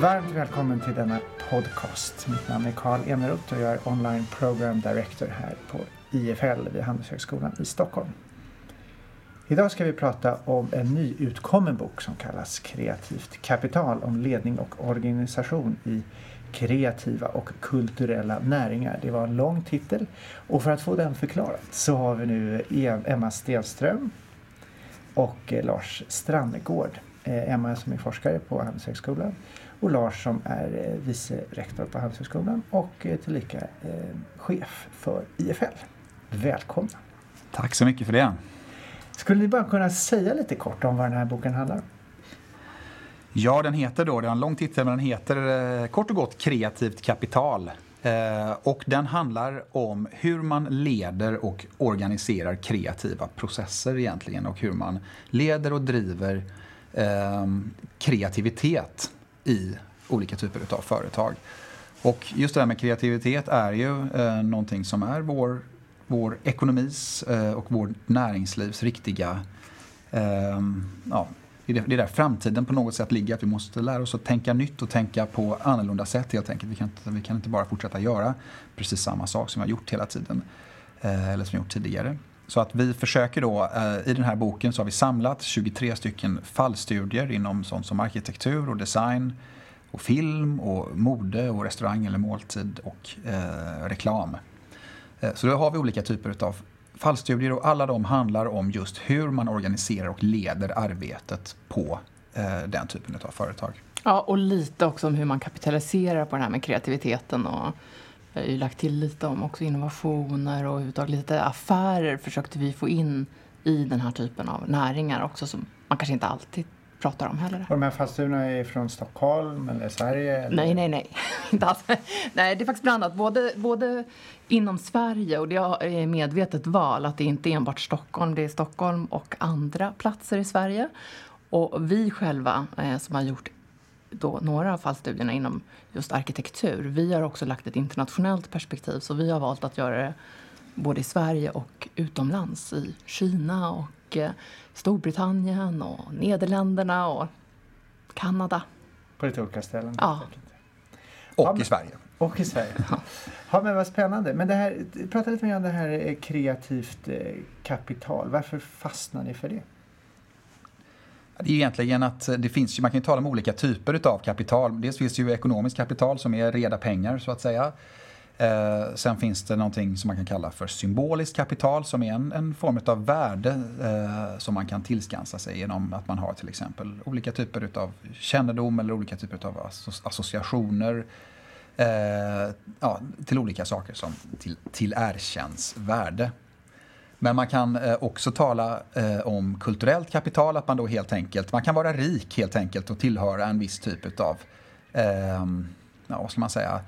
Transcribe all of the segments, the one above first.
Varmt välkommen till denna podcast. Mitt namn är Karl Eneroth och jag är online program director här på IFL vid Handelshögskolan i Stockholm. Idag ska vi prata om en nyutkommen bok som kallas Kreativt kapital om ledning och organisation i kreativa och kulturella näringar. Det var en lång titel och för att få den förklarad så har vi nu e- Emma Stenström och eh, Lars Strandegård. Eh, Emma som är forskare på Handelshögskolan och Lars som är eh, vice rektor på Handelshögskolan och eh, tillika chef för IFL. Välkomna! Tack så mycket för det! Skulle ni bara kunna säga lite kort om vad den här boken handlar om? Ja, den heter då, det har en lång titel, men den heter eh, kort och gott Kreativt kapital. Eh, och den handlar om hur man leder och organiserar kreativa processer egentligen och hur man leder och driver eh, kreativitet i olika typer av företag. Och just det här med kreativitet är ju eh, någonting som är vår, vår ekonomis eh, och vår näringslivs riktiga eh, ja, det är där framtiden på något sätt ligger. Att vi måste lära oss att tänka nytt och tänka på annorlunda sätt helt enkelt. Vi kan inte, vi kan inte bara fortsätta göra precis samma sak som vi har gjort hela tiden. Eh, eller som vi har gjort tidigare. Så att vi försöker då, eh, i den här boken så har vi samlat 23 stycken fallstudier inom sånt som arkitektur och design och film och mode och restaurang eller måltid och eh, reklam. Eh, så då har vi olika typer av fallstudier och alla de handlar om just hur man organiserar och leder arbetet på eh, den typen av företag. Ja, och lite också om hur man kapitaliserar på det här med kreativiteten och jag har ju lagt till lite om också innovationer och överhuvudtaget lite affärer försökte vi få in i den här typen av näringar också som man kanske inte alltid pratar om heller. Och de här faststudierna är från Stockholm eller Sverige? Eller? Nej, nej, nej. Inte alls. nej, det är faktiskt blandat. Både, både inom Sverige och det är medvetet val att det inte är enbart Stockholm. Det är Stockholm och andra platser i Sverige. Och vi själva eh, som har gjort då några av fallstudierna inom just arkitektur. Vi har också lagt ett internationellt perspektiv så vi har valt att göra det både i Sverige och utomlands i Kina och eh, Storbritannien och Nederländerna och Kanada. På lite olika ställen? Ja. Och ja, i Sverige. Och i Sverige. Ja. men vad spännande. Men det här, prata lite mer om det här eh, kreativt eh, kapital. Varför fastnar ni för det? Det är egentligen att det finns, man kan ju tala om olika typer av kapital. Dels finns det ju ekonomiskt kapital som är reda pengar så att säga. Eh, sen finns det någonting som man kan kalla för symboliskt kapital som är en, en form av värde eh, som man kan tillskansa sig genom att man har till exempel olika typer av kännedom eller olika typer av associationer eh, ja, till olika saker som till, till erkänns värde. Men man kan eh, också tala eh, om kulturellt kapital, att man då helt enkelt, man kan vara rik helt enkelt och tillhöra en viss typ av, eh, ja, vad ska man säga,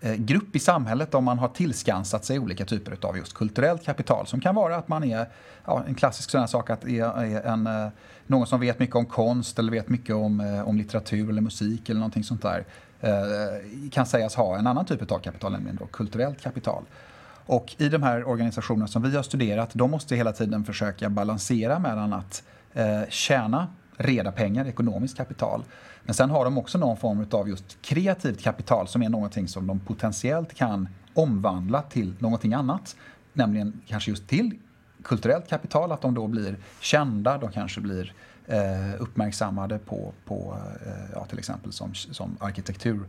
eh, grupp i samhället om man har tillskansat sig olika typer av just kulturellt kapital som kan vara att man är, ja, en klassisk sån sak att är, är en, någon som vet mycket om konst eller vet mycket om, om litteratur eller musik eller någonting sånt där kan sägas ha en annan typ av kapital, nämligen då kulturellt kapital. Och i de här organisationerna som vi har studerat, de måste hela tiden försöka balansera mellan att eh, tjäna reda pengar, ekonomiskt kapital, men sen har de också någon form av just kreativt kapital som är någonting som de potentiellt kan omvandla till någonting annat. Nämligen kanske just till kulturellt kapital, att de då blir kända, de kanske blir eh, uppmärksammade på, på eh, ja, till exempel som, som arkitektur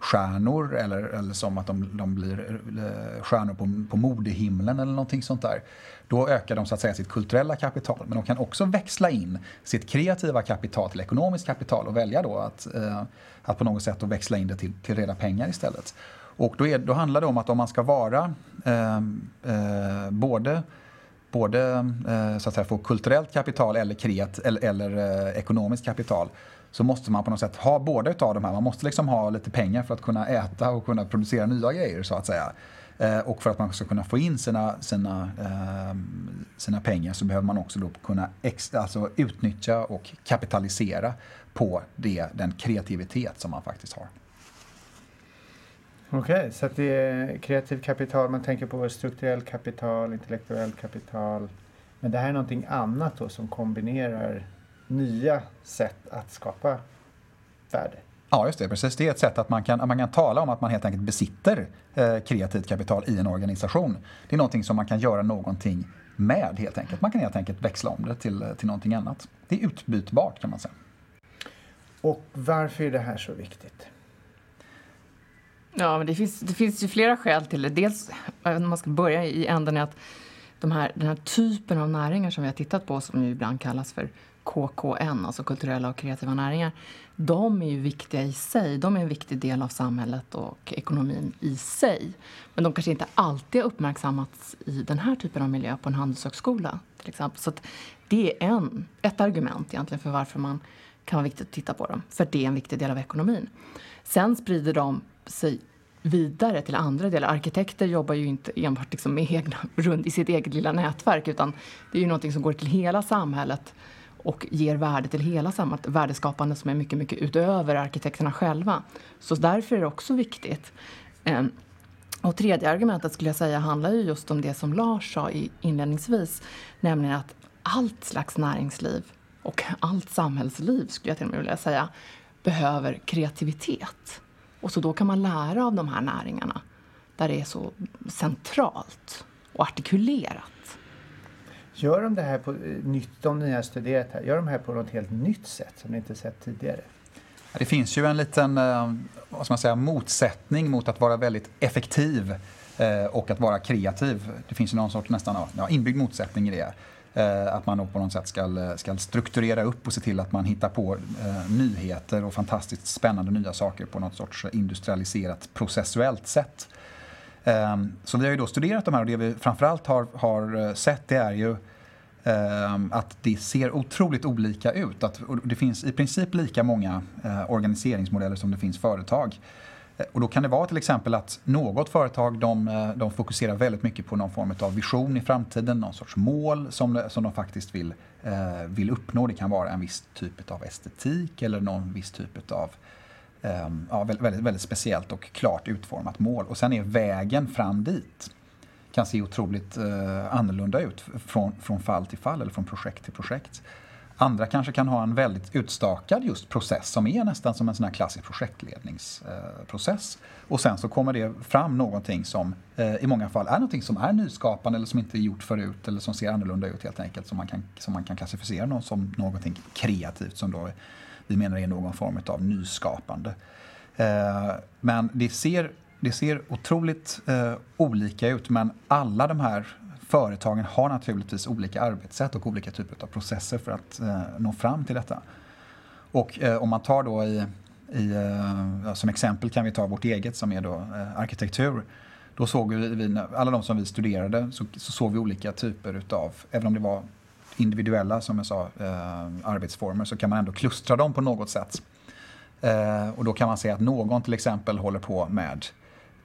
stjärnor eller, eller som att de, de blir eh, stjärnor på, på modehimlen eller någonting sånt där. Då ökar de så att säga sitt kulturella kapital. Men de kan också växla in sitt kreativa kapital till ekonomiskt kapital och välja då att, eh, att på något sätt växla in det till, till reda pengar istället. Och då, är, då handlar det om att om man ska vara eh, eh, både både eh, så att säga, få kulturellt kapital eller, kreat, eller, eller eh, ekonomiskt kapital så måste man på något sätt ha båda utav de här. Man måste liksom ha lite pengar för att kunna äta och kunna producera nya grejer så att säga. Eh, och för att man ska kunna få in sina, sina, eh, sina pengar så behöver man också då kunna ex, alltså utnyttja och kapitalisera på det, den kreativitet som man faktiskt har. Okej, okay, så det är kreativt kapital, man tänker på strukturellt kapital, intellektuellt kapital. Men det här är någonting annat då som kombinerar nya sätt att skapa värde? Ja, just det. Precis. Det är ett sätt att man kan, man kan tala om att man helt enkelt besitter eh, kreativt kapital i en organisation. Det är någonting som man kan göra någonting med helt enkelt. Man kan helt enkelt växla om det till, till någonting annat. Det är utbytbart kan man säga. Och varför är det här så viktigt? Ja, men det finns, det finns ju flera skäl till det. Dels, om man ska börja i änden, är att de här, den här typen av näringar som vi har tittat på, som ju ibland kallas för KKN, alltså kulturella och kreativa näringar, de är ju viktiga i sig. De är en viktig del av samhället och ekonomin i sig. Men de kanske inte alltid har uppmärksammats i den här typen av miljö på en handelshögskola till exempel. Så det är en, ett argument egentligen för varför man kan vara viktigt att titta på dem. För det är en viktig del av ekonomin. Sen sprider de sig vidare till andra delar. Arkitekter jobbar ju inte enbart liksom med egna, runt i sitt eget lilla nätverk utan det är ju någonting som går till hela samhället och ger värde till hela samhället, värdeskapande som är mycket, mycket utöver arkitekterna själva. Så därför är det också viktigt. Ehm, och tredje argumentet skulle jag säga handlar ju just om det som Lars sa inledningsvis, nämligen att allt slags näringsliv och allt samhällsliv, skulle jag till och med vilja säga, behöver kreativitet. Och så då kan man lära av de här näringarna där det är så centralt och artikulerat. Gör de det här på eh, nytt, de ni har studerat här, gör de här på något helt nytt sätt som ni inte sett tidigare? Det finns ju en liten eh, vad ska man säga, motsättning mot att vara väldigt effektiv eh, och att vara kreativ. Det finns ju någon sorts nästan ja, inbyggd motsättning i det. Eh, att man på något sätt ska, eh, ska strukturera upp och se till att man hittar på eh, nyheter och fantastiskt spännande nya saker på något sorts industrialiserat processuellt sätt. Ehm, så vi har ju då studerat de här och det vi framförallt har, har sett det är ju ehm, att det ser otroligt olika ut. Att det finns i princip lika många organiseringsmodeller som det finns företag. Eh, och då kan det vara till exempel att något företag de, eh, de fokuserar väldigt mycket på någon form av vision i framtiden, någon sorts mål som, eh, som de faktiskt vill, vill uppnå. Det kan vara en viss typ av estetik eller någon viss typ av eh, ja, väldigt, väldigt speciellt och klart utformat mål. Och sen är vägen fram dit kan se otroligt eh, annorlunda ut från, från fall till fall eller från projekt till projekt. Andra kanske kan ha en väldigt utstakad just process som är nästan som en sån här klassisk projektledningsprocess. Och sen så kommer det fram någonting som eh, i många fall är någonting som är nyskapande eller som inte är gjort förut eller som ser annorlunda ut helt enkelt. Som man kan, som man kan klassificera någon, som någonting kreativt som då vi menar är någon form av nyskapande. Eh, men det ser det ser otroligt eh, olika ut men alla de här företagen har naturligtvis olika arbetssätt och olika typer av processer för att eh, nå fram till detta. Och eh, om man tar då i, i eh, som exempel kan vi ta vårt eget som är då eh, arkitektur. Då såg vi, alla de som vi studerade, så, så såg vi olika typer utav, även om det var individuella som jag sa, eh, arbetsformer, så kan man ändå klustra dem på något sätt. Eh, och då kan man se att någon till exempel håller på med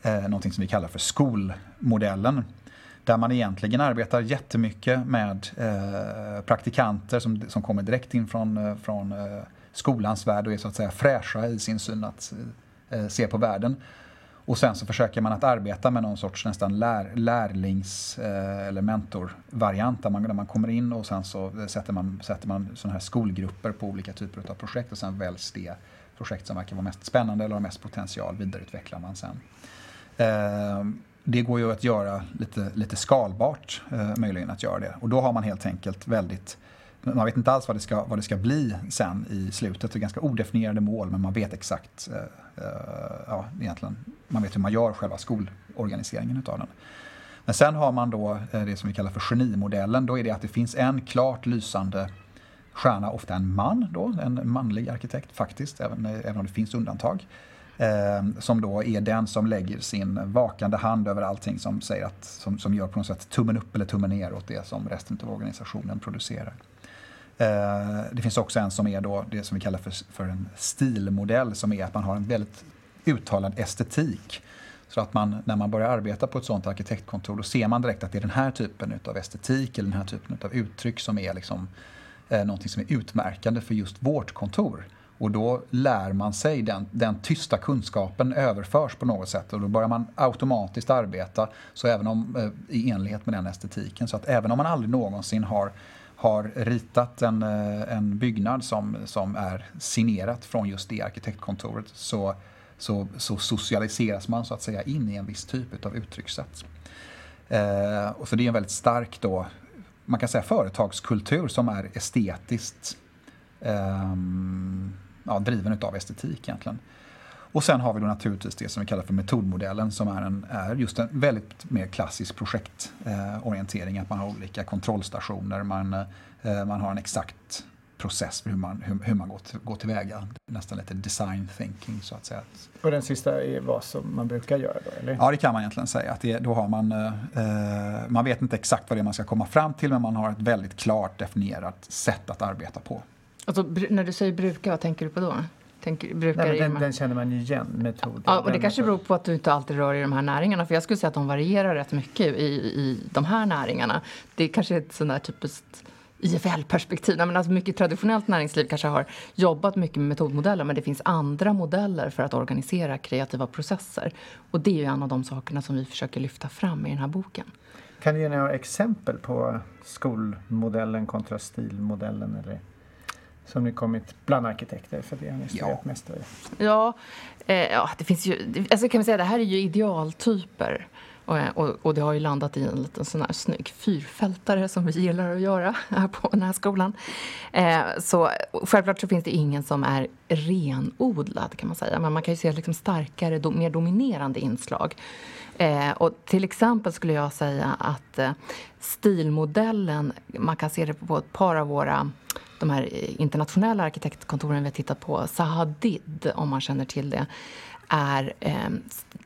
eh, någonting som vi kallar för skolmodellen. Där man egentligen arbetar jättemycket med eh, praktikanter som, som kommer direkt in från, eh, från eh, skolans värld och är så att säga fräscha i sin syn att eh, se på världen. Och sen så försöker man att arbeta med någon sorts nästan lär, lärlings eh, eller mentorvariant där man, där man kommer in och sen så sätter man, sätter man såna här skolgrupper på olika typer av projekt och sen väljs det projekt som verkar vara mest spännande eller har mest potential vidareutvecklar man sen. Eh, det går ju att göra lite, lite skalbart, eh, möjligen att göra det. Och då har man helt enkelt väldigt man vet inte alls vad det, ska, vad det ska bli sen i slutet. Det är ganska odefinierade mål men man vet exakt, eh, eh ja egentligen, man vet hur man gör själva skolorganiseringen utav den. Men sen har man då eh, det som vi kallar för genimodellen. Då är det att det finns en klart lysande stjärna, ofta en man då, en manlig arkitekt faktiskt, även, eh, även om det finns undantag. Eh, som då är den som lägger sin vakande hand över allting som, säger att, som, som gör på något sätt tummen upp eller tummen ner åt det som resten av organisationen producerar. Eh, det finns också en som är då det som vi kallar för, för en stilmodell som är att man har en väldigt uttalad estetik. Så att man, när man börjar arbeta på ett sånt arkitektkontor då ser man direkt att det är den här typen av estetik eller den här typen av uttryck som är liksom, eh, någonting som är utmärkande för just vårt kontor. Och då lär man sig, den, den tysta kunskapen överförs på något sätt och då börjar man automatiskt arbeta så även om, eh, i enlighet med den estetiken. Så att även om man aldrig någonsin har har ritat en, eh, en byggnad som, som är signerat från just det arkitektkontoret så, så, så socialiseras man så att säga in i en viss typ av uttryckssätt. Eh, och så det är en väldigt stark då, man kan säga företagskultur som är estetiskt ehm, ja, driven av estetik egentligen. Och sen har vi då naturligtvis det som vi kallar för metodmodellen som är, en, är just en väldigt mer klassisk projektorientering. att man har olika kontrollstationer, man, eh, man har en exakt process för hur man, hur, hur man går, till, går tillväga. Nästan lite design thinking så att säga. Och den sista är vad som man brukar göra då? Eller? Ja, det kan man egentligen säga. Att det, då har man, eh, man vet inte exakt vad det är man ska komma fram till men man har ett väldigt klart definierat sätt att arbeta på. Alltså, när du säger brukar, vad tänker du på då? Tänker, brukar Nej, den, de den, känner man ju igen, metoden. Ja, och det kanske beror på att du inte alltid rör i de här näringarna. För jag skulle säga att de varierar rätt mycket i, i de här näringarna. Det kanske är ett sånt där typiskt IFL-perspektiv. Alltså mycket traditionellt näringsliv kanske har jobbat mycket med metodmodeller men det finns andra modeller för att organisera kreativa processer. Och det är ju en av de sakerna som vi försöker lyfta fram i den här boken. Kan du ge några exempel på skolmodellen kontra stilmodellen? Eller? Som ni kommit bland arkitekter för det har ni studerat ja. mest Ja, eh, ja, det finns ju, alltså kan man säga det här är ju idealtyper. Och, eh, och, och, det har ju landat i en liten sån här snygg fyrfältare som vi gillar att göra här på den här skolan. Eh, så självklart så finns det ingen som är renodlad kan man säga. Men man kan ju se liksom starkare, do, mer dominerande inslag. Eh, och till exempel skulle jag säga att eh, stilmodellen, man kan se det på ett par av våra de här internationella arkitektkontoren vi har tittat på, Sahadid, om man känner till det, är eh,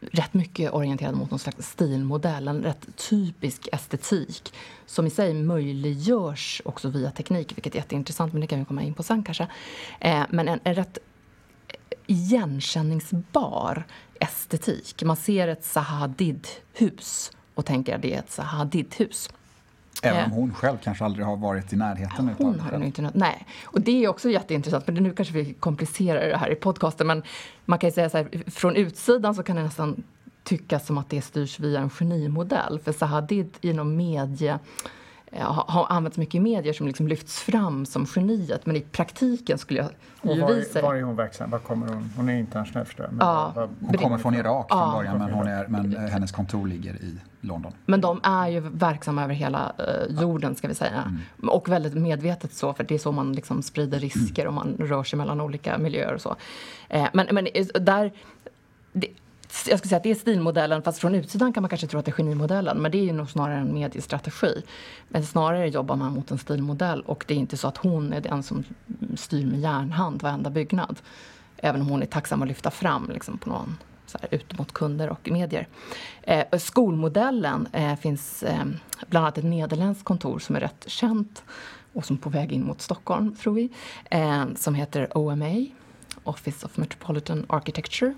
rätt mycket orienterad mot någon slags stilmodell, en rätt typisk estetik som i sig möjliggörs också via teknik, vilket är jätteintressant, men det kan vi komma in på sen kanske. Eh, men en, en rätt eh, igenkänningsbar estetik. Man ser ett Sahadid-hus och tänker att det är ett Sahadid-hus. Även om hon själv kanske aldrig har varit i närheten ja, hon har inte Nej, och det är också jätteintressant. Men nu kanske vi komplicerar det här i podcasten. Men man kan säga så här, från utsidan så kan det nästan tyckas som att det styrs via en genimodell. För Sahadid inom medie har använts mycket i medier som liksom lyfts fram som geniet men i praktiken skulle jag ju var, visa... Var är hon verksam? Var kommer hon? Hon är internationell förstår jag. Ja, var, hon kommer från Irak från ja. början men, hon är, men eh, hennes kontor ligger i London. Men de är ju verksamma över hela uh, jorden ska vi säga. Mm. Och väldigt medvetet så för det är så man liksom sprider risker mm. och man rör sig mellan olika miljöer och så. Eh, men, men där... Det, jag skulle säga att det är stilmodellen, fast från utsidan kan man kanske tro att det är genimodellen, men det är ju nog snarare en mediestrategi. Men snarare jobbar man mot en stilmodell och det är inte så att hon är den som styr med järnhand varenda byggnad. Även om hon är tacksam att lyfta fram liksom, på någon så här, ut mot kunder och medier. Eh, skolmodellen eh, finns eh, bland annat ett nederländskt kontor som är rätt känt och som är på väg in mot Stockholm, tror vi, eh, som heter OMA, Office of Metropolitan Architecture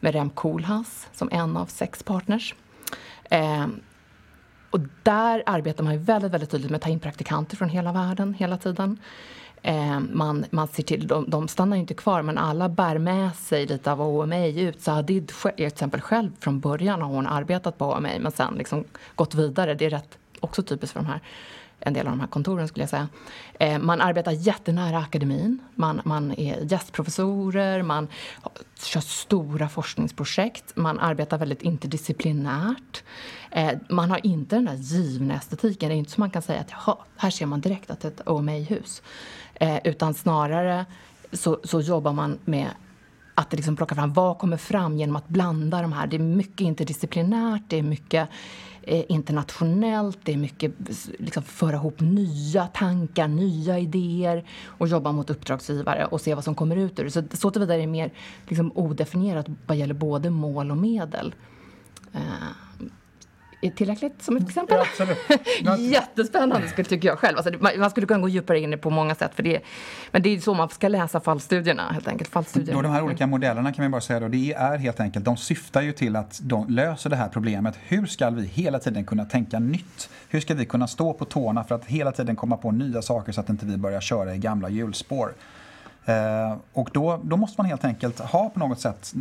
med Rem Koolhaas som en av sex partners. Eh, och där arbetar man ju väldigt, väldigt tydligt med att ta in praktikanter från hela världen hela tiden. Eh, man, man ser till, de, de stannar inte kvar, men alla bär med sig lite av OMA ut. Saadid till exempel själv från början har hon arbetat på OMA men sen liksom gått vidare. Det är rätt också typiskt för de här en del av de här kontoren skulle jag säga. Eh, man arbetar jättenära akademin. Man, man är gästprofessorer, man kör stora forskningsprojekt. Man arbetar väldigt interdisciplinärt. Eh, man har inte den där givna estetiken. Det är inte så man kan säga att jaha, här ser man direkt att det är ett OMA-hus. Eh, utan snarare så, så jobbar man med att liksom plocka fram vad kommer fram genom att blanda de här. Det är mycket interdisciplinärt, det är mycket eh, internationellt, det är mycket liksom, föra ihop nya tankar, nya idéer och jobba mot uppdragsgivare och se vad som kommer ut ur det. Så, så tillvida är det mer liksom, odefinierat vad gäller både mål och medel. Eh är tillräckligt som ett exempel? Ja, Jättespännande skulle, tycker jag själv. Alltså, man skulle kunna gå djupare in på många sätt. För det, men det är så man ska läsa fallstudierna helt enkelt. Fallstudierna. Och de här olika modellerna kan vi bara säga då, det är helt enkelt, de syftar ju till att de löser det här problemet. Hur ska vi hela tiden kunna tänka nytt? Hur ska vi kunna stå på tårna för att hela tiden komma på nya saker så att inte vi börjar köra i gamla hjulspår? Eh, och då, då måste man helt enkelt ha på något sätt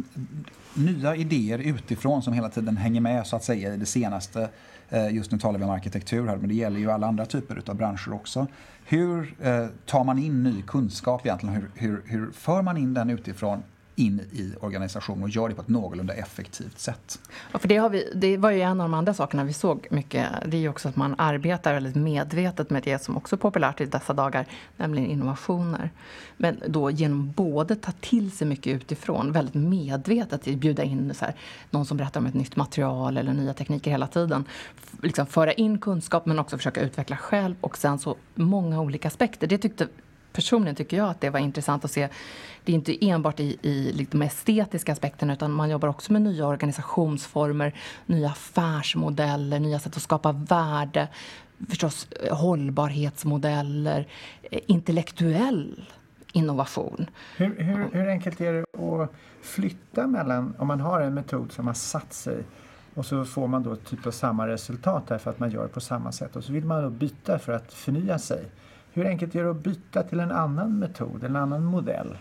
nya idéer utifrån som hela tiden hänger med så att säga i det senaste. Eh, just nu talar vi om arkitektur här, men det gäller ju alla andra typer av branscher också. Hur eh, tar man in ny kunskap egentligen? Hur, hur, hur för man in den utifrån in i organisationen och gör det på ett någorlunda effektivt sätt. Ja, för det, har vi, det var ju en av de andra sakerna vi såg mycket. Det är ju också att man arbetar väldigt medvetet med det som också är populärt i dessa dagar, nämligen innovationer. Men då genom både ta till sig mycket utifrån, väldigt medvetet bjuda in så här, någon som berättar om ett nytt material eller nya tekniker hela tiden. Liksom föra in kunskap men också försöka utveckla själv och sen så många olika aspekter. Det tyckte personligen tycker jag att det var intressant att se. Det är inte enbart i, i de estetiska aspekterna utan man jobbar också med nya organisationsformer, nya affärsmodeller, nya sätt att skapa värde, förstås eh, hållbarhetsmodeller, eh, intellektuell innovation. Hur, hur, hur enkelt är det att flytta mellan, om man har en metod som har satt sig och så får man då typ av samma resultat därför att man gör på samma sätt och så vill man då byta för att förnya sig. Hur enkelt är det att byta till en annan metod, en annan modell?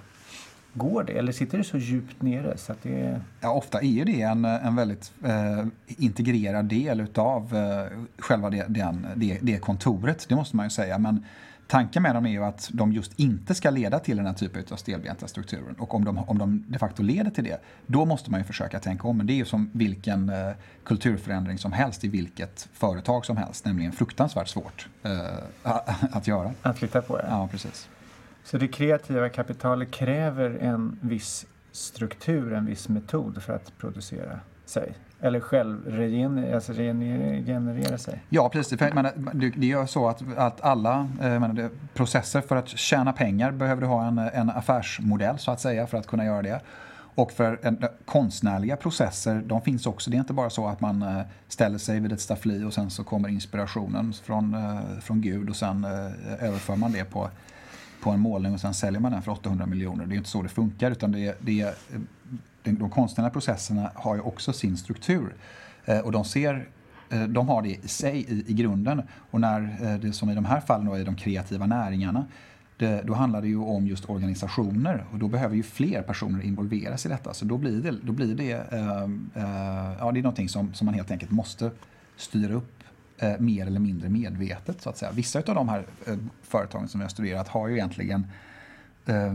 Går det eller sitter det så djupt nere? Så att det ja, ofta är det en, en väldigt eh, integrerad del av eh, själva det, den, det, det kontoret, det måste man ju säga. Men Tanken med dem är ju att de just inte ska leda till den här typen av stelbenta strukturer. Och om de, om de de facto leder till det, då måste man ju försöka tänka om. Men det är ju som vilken eh, kulturförändring som helst i vilket företag som helst. Nämligen fruktansvärt svårt eh, att göra. Att flytta på, ja. Ja, precis. Så det kreativa kapitalet kräver en viss struktur, en viss metod för att producera sig? Eller självregenerera alltså regenerera sig? Ja, precis. För, men, det är så att, att alla eh, men, processer för att tjäna pengar behöver du ha en, en affärsmodell så att säga för att kunna göra det. Och för en, eh, konstnärliga processer, de finns också. Det är inte bara så att man eh, ställer sig vid ett staffli och sen så kommer inspirationen från, från Gud och sen överför man det på, på en målning och sen säljer man den för 800 miljoner. Det är inte så det funkar utan det, det de konstnärliga processerna har ju också sin struktur. Eh, och de, ser, eh, de har det i sig i, i grunden. Och när eh, det som i de här fallen då, i de kreativa näringarna det, då handlar det ju om just organisationer och då behöver ju fler personer involveras i detta. Så då blir det, då blir det, eh, eh, ja, det är någonting som, som man helt enkelt måste styra upp eh, mer eller mindre medvetet. Så att säga. Vissa av de här företagen som vi har studerat har ju egentligen Eh,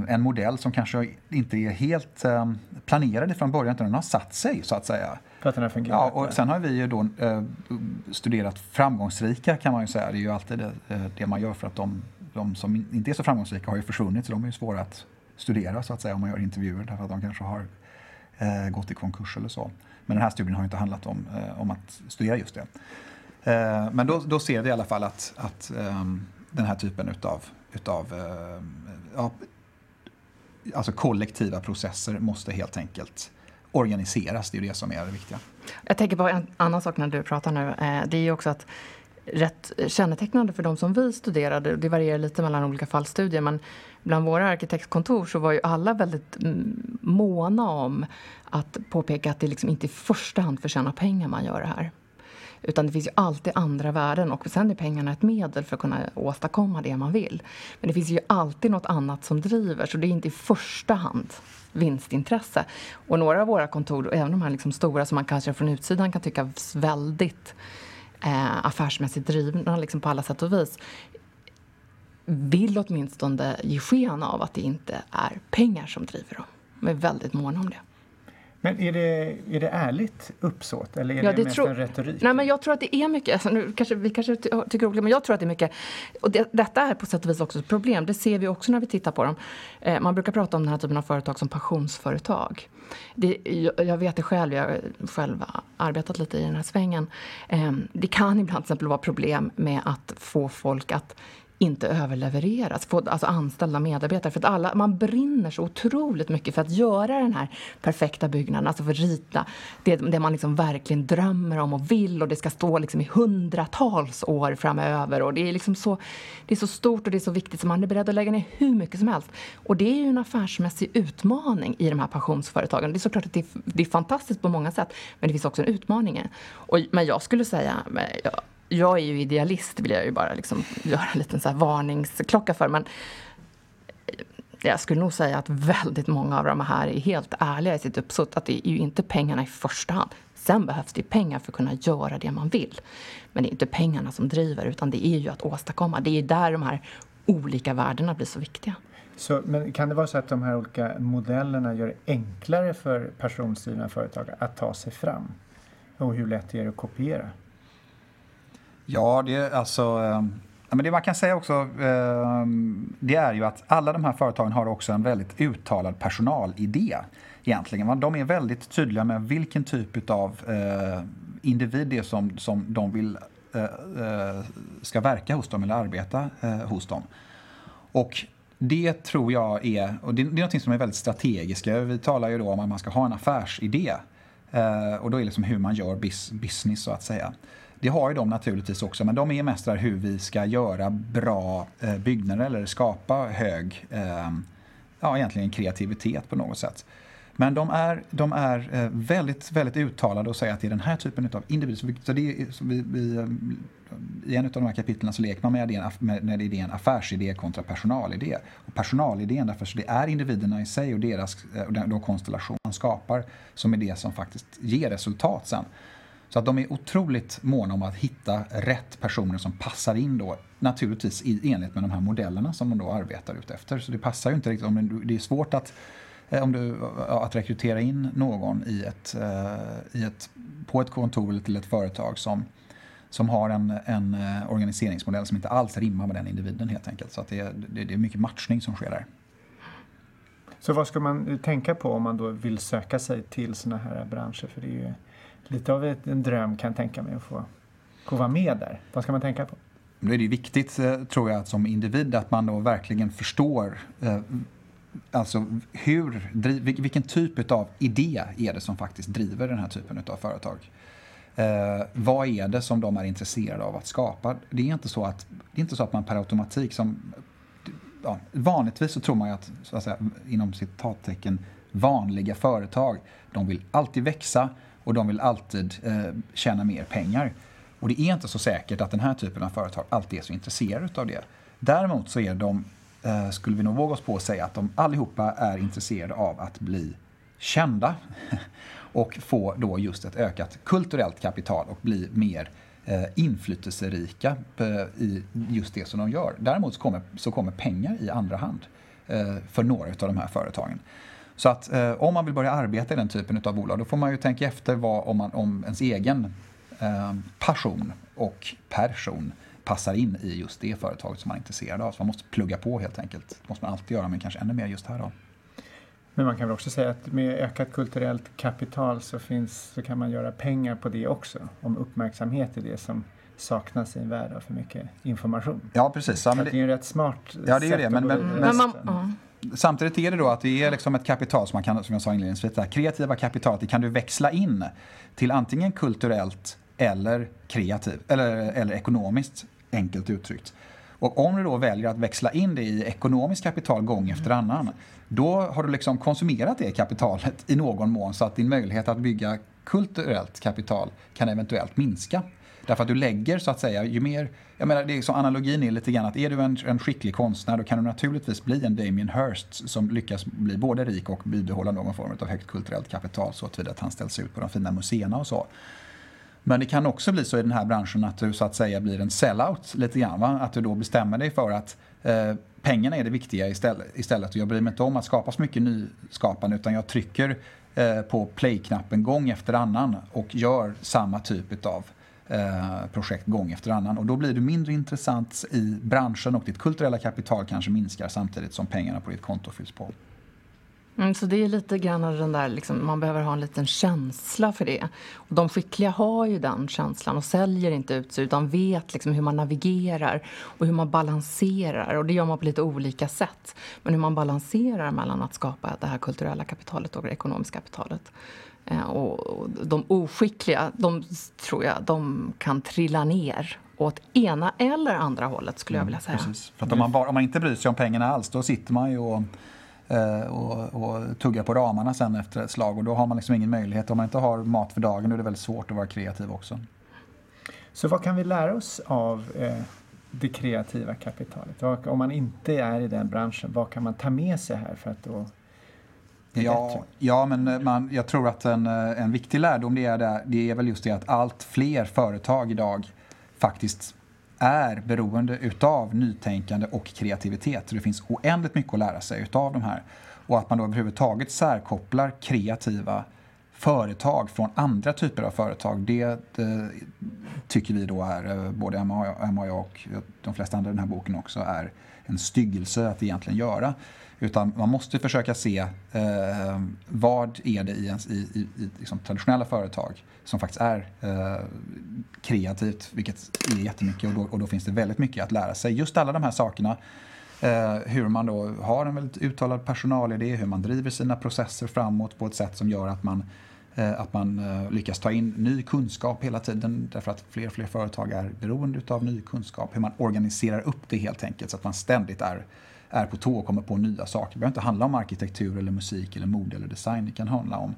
en modell som kanske inte är helt eh, planerad från början utan den har satt sig så att säga. För att den har fungerat? Ja, och sen har vi ju då eh, studerat framgångsrika kan man ju säga. Det är ju alltid det, man gör för att de, de, som inte är så framgångsrika har ju försvunnit så de är ju svåra att studera så att säga om man gör intervjuer därför att de kanske har eh, gått i konkurs eller så. Men den här studien har ju inte handlat om, eh, om att studera just det. Eh, men då, då ser vi i alla fall att, att den här typen utav, utav ja, alltså kollektiva processer måste helt enkelt organiseras. Det är det som är det viktiga. Jag tänker på en annan sak när du pratar nu. Eh, det är ju också att rätt kännetecknande för de som vi studerade, det varierar lite mellan olika fallstudier, men bland våra arkitektkontor så var ju alla väldigt mm, måna om att påpeka att det liksom inte i första hand för att tjäna pengar man gör det här. Utan det finns ju alltid andra värden och sen är pengarna ett medel för att kunna åstadkomma det man vill. Men det finns ju alltid något annat som driver så det är inte i första hand vinstintresse. Och några av våra kontor, även de här liksom stora som man kanske från utsidan kan tycka väldigt eh, affärsmässigt drivna liksom på alla sätt och vis vill åtminstone ge sken av att det inte är pengar som driver dem. De är väldigt måna om det. Men är det, är det ärligt uppsåt eller är ja, det, det tro, en retorik? Nej, men jag tror att det är mycket, alltså, nu kanske, vi kanske tycker olika, men jag tror att det är mycket, och det, detta är på sätt och vis också ett problem, det ser vi också när vi tittar på dem. Eh, man brukar prata om den här typen av företag som passionsföretag. Det, jag, jag vet det själv, jag har själv arbetat lite i den här svängen. Eh, det kan ibland till exempel vara problem med att få folk att inte överlevereras, få alltså anställda medarbetare. För att alla, man brinner så otroligt mycket för att göra den här perfekta byggnaden, alltså för att rita det, det man liksom verkligen drömmer om och vill och det ska stå liksom i hundratals år framöver. Och det, är liksom så, det är så stort och det är så viktigt så man är beredd att lägga ner hur mycket som helst. Och det är ju en affärsmässig utmaning i de här pensionsföretagen. Det är såklart att det är, det är fantastiskt på många sätt, men det finns också en utmaning. Och, men jag skulle säga, jag jag är ju idealist, vill jag ju bara liksom göra en liten så varningsklocka för. Men Jag skulle nog säga att väldigt många av de här är helt ärliga i sitt uppsåt. Att det är ju inte pengarna i första hand. Sen behövs det pengar för att kunna göra det man vill. Men det är inte pengarna som driver, utan det är ju att åstadkomma. Det är där de här olika värdena blir så viktiga. Så, men kan det vara så att de här olika modellerna gör det enklare för persondrivna företag att ta sig fram? Och hur lätt är det att kopiera? Ja, det är alltså... Eh, men det man kan säga också, eh, det är ju att alla de här företagen har också en väldigt uttalad personalidé. Egentligen. De är väldigt tydliga med vilken typ av eh, individ det är som, som de vill eh, eh, ska verka hos dem eller arbeta eh, hos dem. Och det tror jag är, och det, är något som är väldigt strategiskt. Vi talar ju då om att man ska ha en affärsidé. och då är det liksom hur man gör business så att säga. Det har ju de naturligtvis också, men de är mest där hur vi ska göra bra eh, byggnader eller skapa hög, ehm, ja egentligen kreativitet på något sätt. Men de är, de är eh, väldigt, väldigt uttalade och säger att det är den här typen av individer. Så det är, så vi, vi, eh, I en av de här kapitlen så leker man med idén, med, idén affärsidé kontra personalidé. Och personalidén, därför så det är individerna i sig och deras eh, och den, konstellation man skapar som är det som faktiskt ger resultat sen. Så att de är otroligt måna om att hitta rätt personer som passar in då, naturligtvis i enlighet med de här modellerna som de då arbetar ut efter. Så det passar ju inte riktigt, om det är svårt att eh, om du, att rekrytera in någon i ett, eh, i ett, på ett kontor eller till ett företag som, som har en, en eh, organiseringsmodell som inte alls rimmar med den individen helt enkelt. Så att det, är, det är mycket matchning som sker där. Så vad ska man tänka på om man då vill söka sig till sådana här branscher? För det är ju lite av en dröm kan jag tänka mig att få, få vara med där. Vad ska man tänka på? Då är det viktigt, eh, tror jag, som individ att man då verkligen förstår eh, alltså hur, vilken typ av idé är det som faktiskt driver den här typen av företag. Eh, vad är det som de är intresserade av att skapa? Det är inte så att, det är inte så att man per automatik som... Ja, vanligtvis så tror man ju att, så att säga, inom citattecken, vanliga företag, de vill alltid växa, och de vill alltid eh, tjäna mer pengar. Och det är inte så säkert att den här typen av företag alltid är så intresserade av det. Däremot så är de, eh, skulle vi nog våga oss på att säga att de allihopa är intresserade av att bli kända och få då just ett ökat kulturellt kapital och bli mer eh, inflytelserika eh, i just det som de gör. Däremot så kommer, så kommer pengar i andra hand eh, för några av de här företagen. Så att eh, om man vill börja arbeta i den typen av bolag då får man ju tänka efter vad, om, man, om ens egen eh, passion och person passar in i just det företaget som man är intresserad av. Så man måste plugga på helt enkelt. Det måste man alltid göra, men kanske ännu mer just här då. Men man kan väl också säga att med ökat kulturellt kapital så, finns, så kan man göra pengar på det också. Om uppmärksamhet är det som saknas i en värld av för mycket information. Ja, precis. Ja, det, det är ju rätt smart ja, det är det, men, men, men, men, samtidigt är det då att det är liksom ett kapital som man kan, som jag sa inledningsvis, det kreativa kapitalet, det kan du växla in till antingen kulturellt eller kreativt, eller, eller ekonomiskt, enkelt uttryckt. Och om du då väljer att växla in det i ekonomiskt kapital gång efter annan, då har du liksom konsumerat det kapitalet i någon mån så att din möjlighet att bygga kulturellt kapital kan eventuellt minska. Därför att du lägger så att säga, ju mer, jag menar det är så analogin är lite grann att är du en, en skicklig konstnär då kan du naturligtvis bli en Damien Hirst som lyckas bli både rik och bibehålla någon form av högt kulturellt kapital så att han ställs ut på de fina museerna och så. Men det kan också bli så i den här branschen att du så att säga blir en sellout lite grann. Va? Att du då bestämmer dig för att eh, pengarna är det viktiga istället, istället. Och jag bryr mig inte om att skapa så mycket nyskapande utan jag trycker eh, på play-knappen gång efter annan och gör samma typ av Eh, projekt gång efter annan. Och då blir du mindre intressant i branschen och ditt kulturella kapital kanske minskar samtidigt som pengarna på ditt konto fylls på. Mm, så det är lite grann den där, liksom, man behöver ha en liten känsla för det. Och de skickliga har ju den känslan och säljer inte ut sig utan vet liksom hur man navigerar och hur man balanserar. Och det gör man på lite olika sätt. Men hur man balanserar mellan att skapa det här kulturella kapitalet och det ekonomiska kapitalet. Eh, och de oskickliga, de tror jag, de kan trilla ner åt ena eller andra hållet skulle jag mm, vilja säga. Precis. För att om, man bara, om man inte bryr sig om pengarna alls då sitter man ju och, eh, och, och tuggar på ramarna sen efter ett slag och då har man liksom ingen möjlighet. Om man inte har mat för dagen då är det väldigt svårt att vara kreativ också. Så vad kan vi lära oss av eh, det kreativa kapitalet? Om man inte är i den branschen, vad kan man ta med sig här för att Ja, ja, men eh, man, jag tror att en, eh, en viktig lärdom det är, det, det är väl just det att allt fler företag idag faktiskt är beroende utav nytänkande och kreativitet. Så det finns oändligt mycket att lära sig utav de här. Och att man då överhuvudtaget särkopplar kreativa företag från andra typer av företag, det, det tycker vi då är, eh, både Emma och jag och de flesta andra i den här boken också, är en styggelse att egentligen göra. Utan man måste försöka se eh, vad är det i, ens, i, i, i liksom traditionella företag som faktiskt är eh, kreativt, vilket är jättemycket och då, och då finns det väldigt mycket att lära sig. Just alla de här sakerna Eh, hur man då har en väldigt uttalad personalidé, hur man driver sina processer framåt på ett sätt som gör att man, eh, att man eh, lyckas ta in ny kunskap hela tiden därför att fler och fler företag är beroende av ny kunskap. Hur man organiserar upp det helt enkelt så att man ständigt är är på tå och kommer på nya saker. Det behöver inte handla om arkitektur, eller musik, eller mode eller design. Det kan handla om,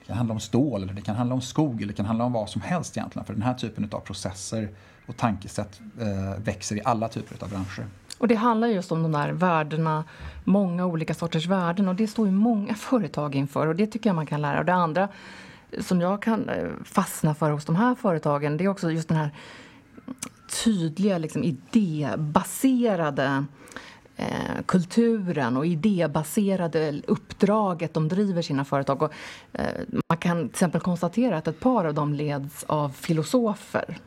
det kan handla om stål, eller det kan handla om skog, eller det kan handla om vad som helst egentligen. För den här typen av processer och tankesätt eh, växer i alla typer av branscher. Och det handlar just om de där värdena, många olika sorters värden och det står ju många företag inför och det tycker jag man kan lära. Och det andra som jag kan eh, fastna för hos de här företagen det är också just den här tydliga liksom, idébaserade eh, kulturen och idébaserade uppdraget de driver sina företag. Och, eh, man kan till exempel konstatera att ett par av dem leds av filosofer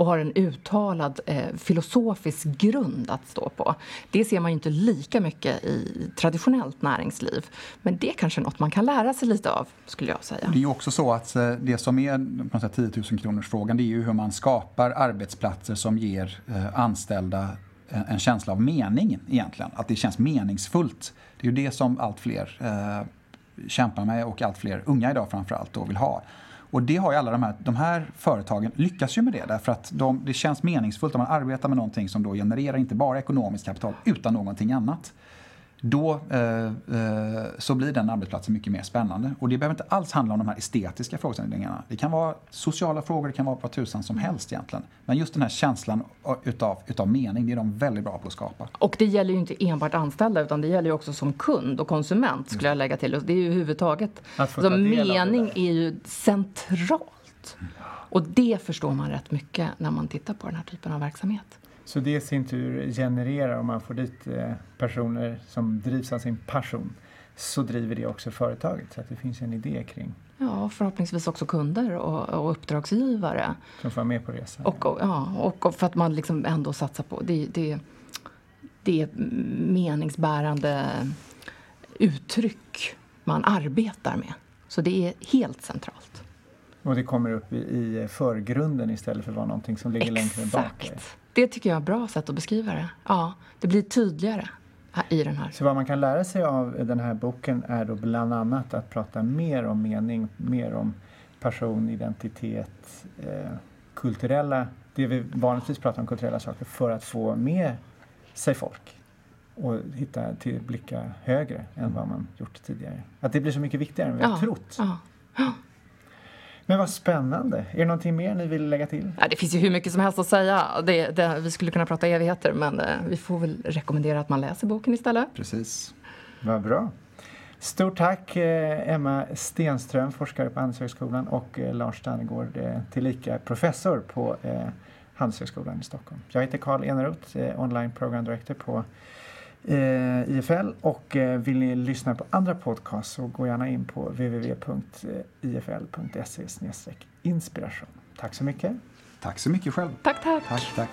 och har en uttalad eh, filosofisk grund att stå på. Det ser man inte lika mycket i traditionellt näringsliv. Men det är kanske något man kan lära sig lite av, skulle jag säga. Det är också så att eh, det som är på något sätt 10 000 kronors frågan det är ju hur man skapar arbetsplatser som ger eh, anställda en känsla av mening egentligen. Att det känns meningsfullt. Det är ju det som allt fler eh, kämpar med och allt fler unga idag framförallt då vill ha. Och det har ju alla de här, de här företagen lyckas ju med det därför att de, det känns meningsfullt om man arbetar med någonting som då genererar inte bara ekonomiskt kapital utan någonting annat då eh, eh, så blir den arbetsplatsen mycket mer spännande. Och det behöver inte alls handla om de här estetiska frågeställningarna. Det kan vara sociala frågor, det kan vara vad tusan som helst egentligen. Men just den här känslan utav, utav mening, det är de väldigt bra på att skapa. Och det gäller ju inte enbart anställda utan det gäller ju också som kund och konsument skulle jag lägga till. Och det är ju överhuvudtaget, alltså, mening är ju centralt. Och det förstår man rätt mycket när man tittar på den här typen av verksamhet. Så det i sin tur genererar, om man får dit eh, personer som drivs av sin passion, så driver det också företaget så att det finns en idé kring. Ja, förhoppningsvis också kunder och, och uppdragsgivare. Som får vara med på resan. Och, och, ja, och för att man liksom ändå satsar på det, det, det är meningsbärande uttryck man arbetar med. Så det är helt centralt. Och det kommer upp i, i förgrunden istället för att vara någonting som ligger Exakt. längre bak? Det tycker jag är ett bra sätt att beskriva det. Ja, det blir tydligare i den här. Så vad man kan lära sig av den här boken är då bland annat att prata mer om mening, mer om passion, identitet, eh, kulturella, det vi vanligtvis pratar om kulturella saker för att få med sig folk och hitta till blicka högre än vad man gjort tidigare. Att det blir så mycket viktigare än vi ja, har trott. Ja. Men vad spännande. Är det någonting mer ni vill lägga till? Ja, det finns ju hur mycket som helst att säga. Det, det, vi skulle kunna prata evigheter men eh, vi får väl rekommendera att man läser boken istället. Precis. Vad bra. Stort tack eh, Emma Stenström, forskare på Handelshögskolan och eh, Lars Stannegård, tillika professor på Handelshögskolan i Stockholm. Jag heter Karl Eneroth, online program director på eh, IFL och eh, vill ni lyssna på andra podcasts så gå gärna in på www.ifl.se inspiration. Tack så mycket. Tack så mycket själv. Tack, tack. Tack, tack.